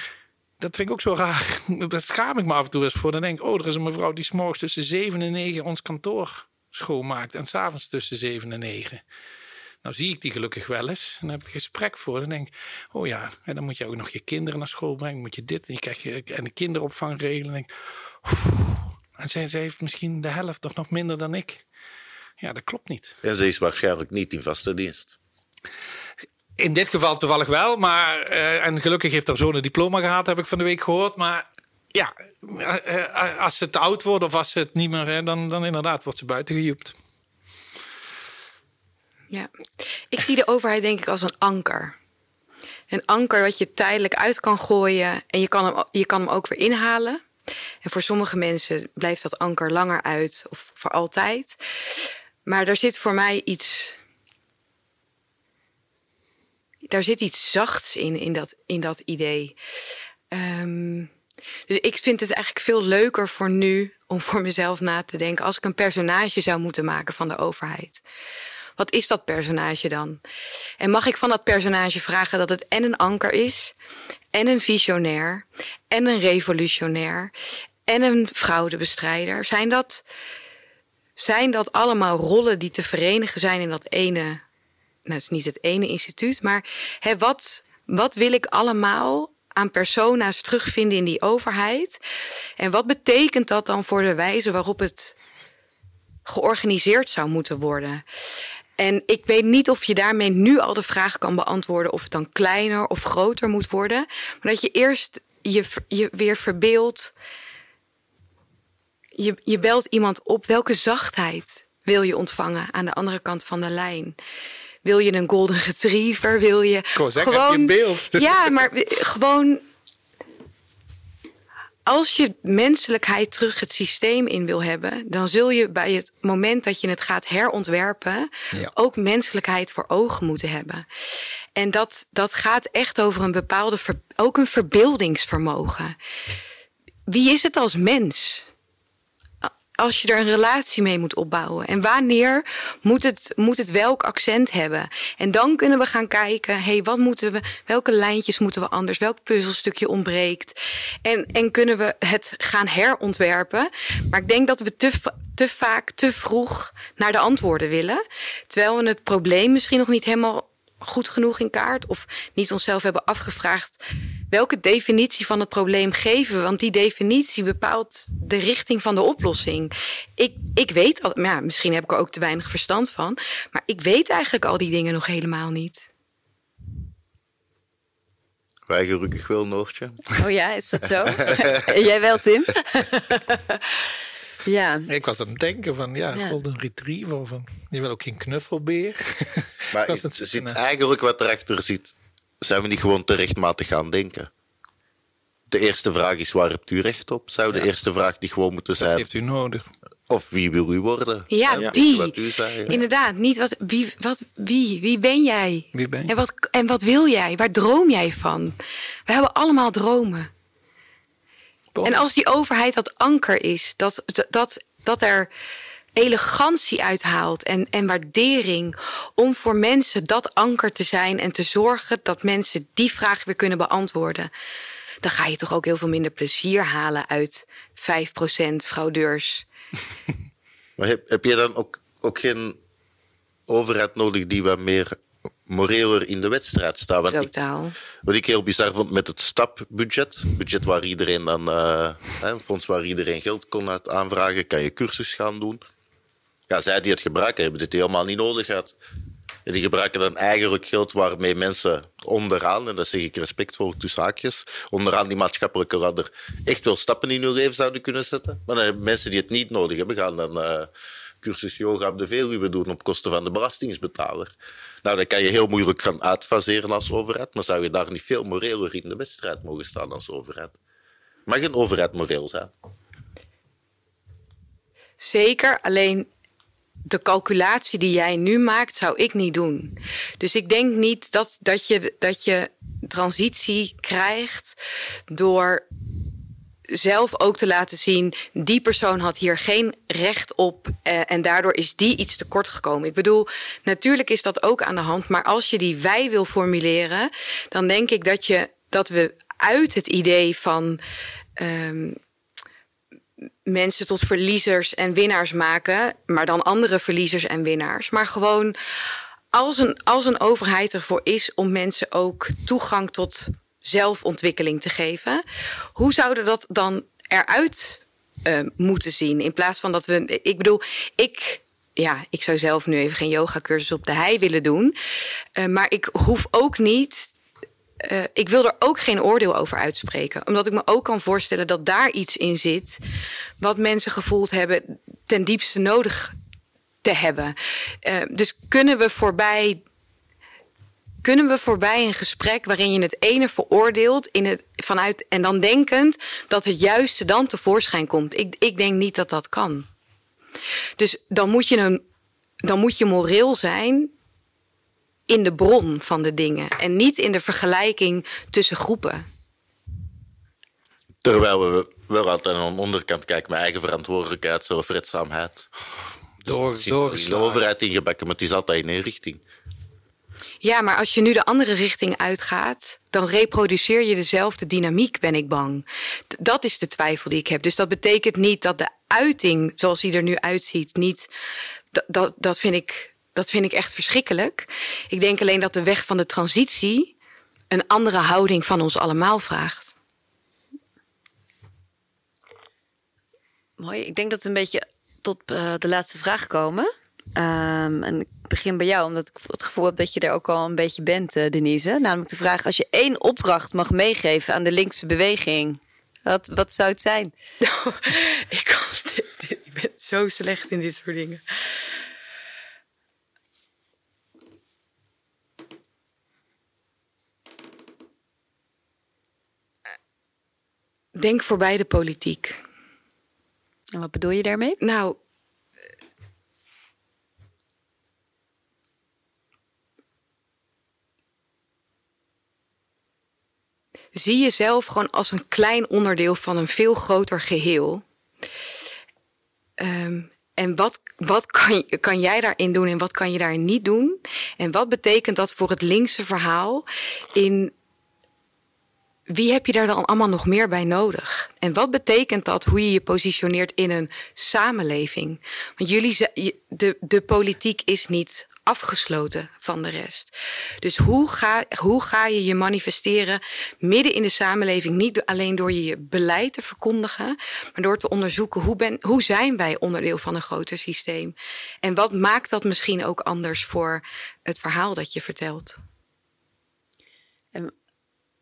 dat vind ik ook zo raar. Daar schaam ik me af en toe eens voor. Dan denk ik, oh, er is een mevrouw die s'morgens tussen 7 en 9 ons kantoor schoonmaakt. En s'avonds tussen 7 en 9. Nou zie ik die gelukkig wel eens. En dan heb ik het gesprek voor. Dan denk ik, oh ja, en dan moet je ook nog je kinderen naar school brengen. Moet je dit en, je krijg je, en de kinderopvang regelen. denk ik, en zij, zij heeft misschien de helft of nog minder dan ik. Ja, dat klopt niet. En ze is waarschijnlijk niet in vaste dienst. In dit geval toevallig wel, maar uh, en gelukkig heeft haar zo'n een diploma gehad, heb ik van de week gehoord. Maar ja, uh, als ze te oud wordt of als ze het niet meer, dan, dan inderdaad wordt ze buiten gejoept. Ja, ik zie de overheid denk ik als een anker. Een anker wat je tijdelijk uit kan gooien en je kan hem, je kan hem ook weer inhalen. En voor sommige mensen blijft dat anker langer uit of voor altijd. Maar er zit voor mij iets. Daar zit iets zachts in, in dat, in dat idee. Um, dus ik vind het eigenlijk veel leuker voor nu om voor mezelf na te denken. Als ik een personage zou moeten maken van de overheid. Wat is dat personage dan? En mag ik van dat personage vragen dat het en een anker is, en een visionair, en een revolutionair, en een fraudebestrijder? Zijn dat, zijn dat allemaal rollen die te verenigen zijn in dat ene, nou het is niet het ene instituut, maar hè, wat, wat wil ik allemaal aan persona's terugvinden in die overheid? En wat betekent dat dan voor de wijze waarop het georganiseerd zou moeten worden? En ik weet niet of je daarmee nu al de vraag kan beantwoorden of het dan kleiner of groter moet worden. Maar dat je eerst je, je weer verbeeldt. Je, je belt iemand op. Welke zachtheid wil je ontvangen aan de andere kant van de lijn? Wil je een golden retriever? Wil je gewoon je beeld? Ja, maar gewoon als je menselijkheid terug het systeem in wil hebben, dan zul je bij het moment dat je het gaat herontwerpen ook menselijkheid voor ogen moeten hebben. En dat, dat gaat echt over een bepaalde, ook een verbeeldingsvermogen. Wie is het als mens? Als je er een relatie mee moet opbouwen. En wanneer moet het, moet het welk accent hebben? En dan kunnen we gaan kijken, hey, wat moeten we, welke lijntjes moeten we anders? Welk puzzelstukje ontbreekt? En, en kunnen we het gaan herontwerpen? Maar ik denk dat we te, te vaak, te vroeg naar de antwoorden willen. Terwijl we het probleem misschien nog niet helemaal goed genoeg in kaart of niet onszelf hebben afgevraagd welke definitie van het probleem geven we? Want die definitie bepaalt de richting van de oplossing. Ik, ik weet, al, ja, misschien heb ik er ook te weinig verstand van, maar ik weet eigenlijk al die dingen nog helemaal niet. Wij gelukkig wel, Noortje. Oh ja, is dat zo? Jij wel, Tim? Ja. Ik was aan het denken van, ja, ja. golden retriever. Of een, je wil ook geen knuffelbeer. Maar je ziet eigenlijk wat erachter zit. Zijn we niet gewoon te rechtmatig gaan denken? De eerste vraag is, waar hebt u recht op? Zou de eerste vraag niet gewoon moeten zijn... Wat heeft u nodig? Of wie wil u worden? Ja, die. Inderdaad, niet wat wie, wat, wie, wie ben jij? Wie ben je? En, wat, en wat wil jij? Waar droom jij van? We hebben allemaal dromen. En als die overheid dat anker is, dat, dat, dat er elegantie uithaalt en, en waardering om voor mensen dat anker te zijn en te zorgen dat mensen die vraag weer kunnen beantwoorden. Dan ga je toch ook heel veel minder plezier halen uit 5% fraudeurs. Maar heb, heb je dan ook, ook geen overheid nodig die wat meer moreler in de wedstrijd staan. Want Totaal. wat ik heel bizar vond met het stapbudget, budget waar iedereen dan, uh, een fonds waar iedereen geld kon uit aanvragen, kan je cursus gaan doen. Ja, zij die het gebruiken hebben dit helemaal niet nodig gehad. En die gebruiken dan eigenlijk geld waarmee mensen onderaan, en dat zeg ik respectvol tussen haakjes, onderaan die maatschappelijke ladder echt wel stappen in hun leven zouden kunnen zetten. Maar dan hebben mensen die het niet nodig hebben, gaan dan uh, cursus yoga op de Veluwe doen op kosten van de belastingsbetaler. Nou, dan kan je heel moeilijk gaan uitfaseren als overheid, maar zou je daar niet veel moreler in de wedstrijd mogen staan als overheid? Mag een overheid moreel zijn? Zeker, alleen de calculatie die jij nu maakt, zou ik niet doen. Dus ik denk niet dat, dat, je, dat je transitie krijgt door zelf ook te laten zien, die persoon had hier geen recht op eh, en daardoor is die iets tekort gekomen. Ik bedoel, natuurlijk is dat ook aan de hand, maar als je die wij wil formuleren, dan denk ik dat, je, dat we uit het idee van um, mensen tot verliezers en winnaars maken, maar dan andere verliezers en winnaars, maar gewoon als een, als een overheid ervoor is om mensen ook toegang tot zelfontwikkeling te geven. Hoe zouden dat dan eruit uh, moeten zien? In plaats van dat we. Ik bedoel, ik. Ja, ik zou zelf nu even geen yoga-cursus op de hei willen doen. Uh, maar ik hoef ook niet. Uh, ik wil er ook geen oordeel over uitspreken. Omdat ik me ook kan voorstellen dat daar iets in zit. wat mensen gevoeld hebben ten diepste nodig te hebben. Uh, dus kunnen we voorbij kunnen we voorbij een gesprek waarin je het ene veroordeelt in het, vanuit, en dan denkend dat het juiste dan tevoorschijn komt. Ik, ik denk niet dat dat kan. Dus dan moet, je een, dan moet je moreel zijn in de bron van de dingen en niet in de vergelijking tussen groepen. Terwijl we wel altijd aan de onderkant kijken met eigen verantwoordelijkheid, zo vreedzaamheid. Door, door de overheid ingebakken, maar het is altijd in één richting. Ja, maar als je nu de andere richting uitgaat, dan reproduceer je dezelfde dynamiek, ben ik bang. Dat is de twijfel die ik heb. Dus dat betekent niet dat de uiting zoals die er nu uitziet, niet. Dat, dat, vind ik, dat vind ik echt verschrikkelijk. Ik denk alleen dat de weg van de transitie een andere houding van ons allemaal vraagt. Mooi. Ik denk dat we een beetje tot uh, de laatste vraag komen. Um, en ik begin bij jou, omdat ik het gevoel heb dat je er ook al een beetje bent, uh, Denise. Namelijk de vraag: als je één opdracht mag meegeven aan de linkse beweging, wat, wat zou het zijn? ik, ik ben zo slecht in dit soort dingen. Denk voorbij de politiek. En wat bedoel je daarmee? Nou, zie jezelf gewoon als een klein onderdeel van een veel groter geheel. Um, en wat, wat kan, kan jij daarin doen en wat kan je daarin niet doen? En wat betekent dat voor het linkse verhaal in wie heb je daar dan allemaal nog meer bij nodig? En wat betekent dat hoe je je positioneert in een samenleving? Want jullie, de, de politiek is niet afgesloten van de rest. Dus hoe ga, hoe ga je je manifesteren midden in de samenleving? Niet alleen door je, beleid te verkondigen, maar door te onderzoeken hoe, ben, hoe zijn wij onderdeel van een groter systeem? En wat maakt dat misschien ook anders voor het verhaal dat je vertelt?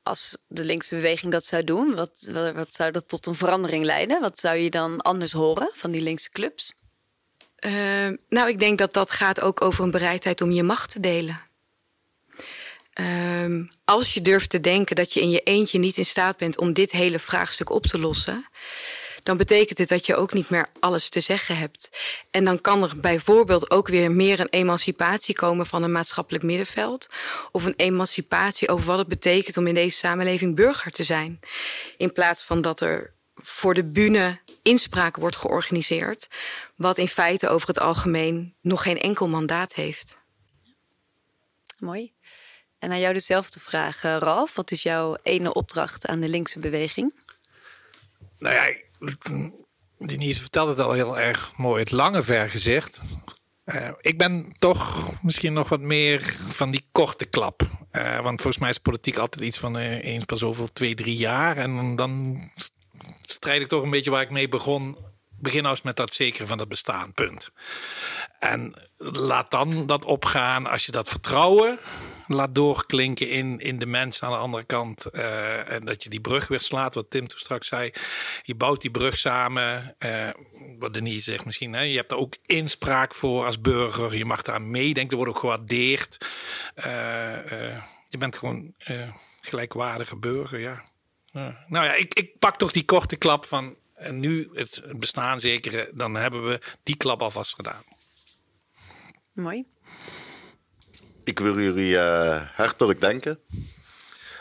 Als de linkse beweging dat zou doen, wat, wat zou dat tot een verandering leiden? Wat zou je dan anders horen van die linkse clubs? Uh, nou, ik denk dat dat gaat ook over een bereidheid om je macht te delen. Uh, als je durft te denken dat je in je eentje niet in staat bent om dit hele vraagstuk op te lossen, dan betekent het dat je ook niet meer alles te zeggen hebt. En dan kan er bijvoorbeeld ook weer meer een emancipatie komen van een maatschappelijk middenveld. Of een emancipatie over wat het betekent om in deze samenleving burger te zijn. In plaats van dat er voor de bühne inspraak wordt georganiseerd, wat in feite over het algemeen nog geen enkel mandaat heeft. Mooi. En aan jou dezelfde vraag, eh, Ralf. Wat is jouw ene opdracht aan de linkse beweging? Nou ja, Denise vertelt het al heel erg mooi. Het lange vergezicht. Uh, ik ben toch misschien nog wat meer van die korte klap. Uh, want volgens mij is politiek altijd iets van uh, eens per zoveel, twee, drie jaar. En dan strijd ik toch een beetje waar ik mee begon. Begin als met dat zekere van het bestaan, punt. En laat dan dat opgaan als je dat vertrouwen laat doorklinken in, in de mensen aan de andere kant. Uh, en dat je die brug weer slaat, wat Tim toen straks zei. Je bouwt die brug samen. Uh, wat Denise zegt misschien. Hè, je hebt er ook inspraak voor als burger. Je mag daar meedenken. Er wordt ook gewaardeerd. Uh, je bent gewoon gelijkwaardige burger, ja. Nou ja, ik, ik pak toch die korte klap van en nu het bestaan zekere, dan hebben we die klap alvast gedaan. Mooi. Ik wil jullie uh, hartelijk danken.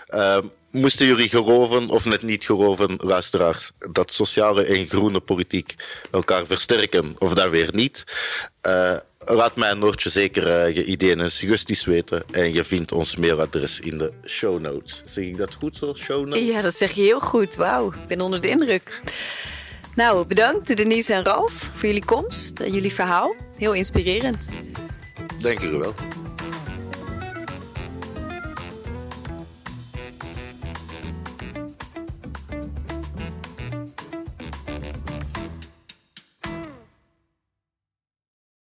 Uh, moesten jullie geloven of net niet geloven, luisteraars, dat sociale en groene politiek elkaar versterken of dat weer niet? Uh, laat mij Noortje zeker uh, je ideeën en suggesties weten. En je vindt ons mailadres in de show notes. Zeg ik dat goed zo, show notes? Ja, dat zeg je heel goed. Wauw, ik ben onder de indruk. Nou, bedankt Denise en Ralf voor jullie komst en jullie verhaal. Heel inspirerend. Dank jullie wel.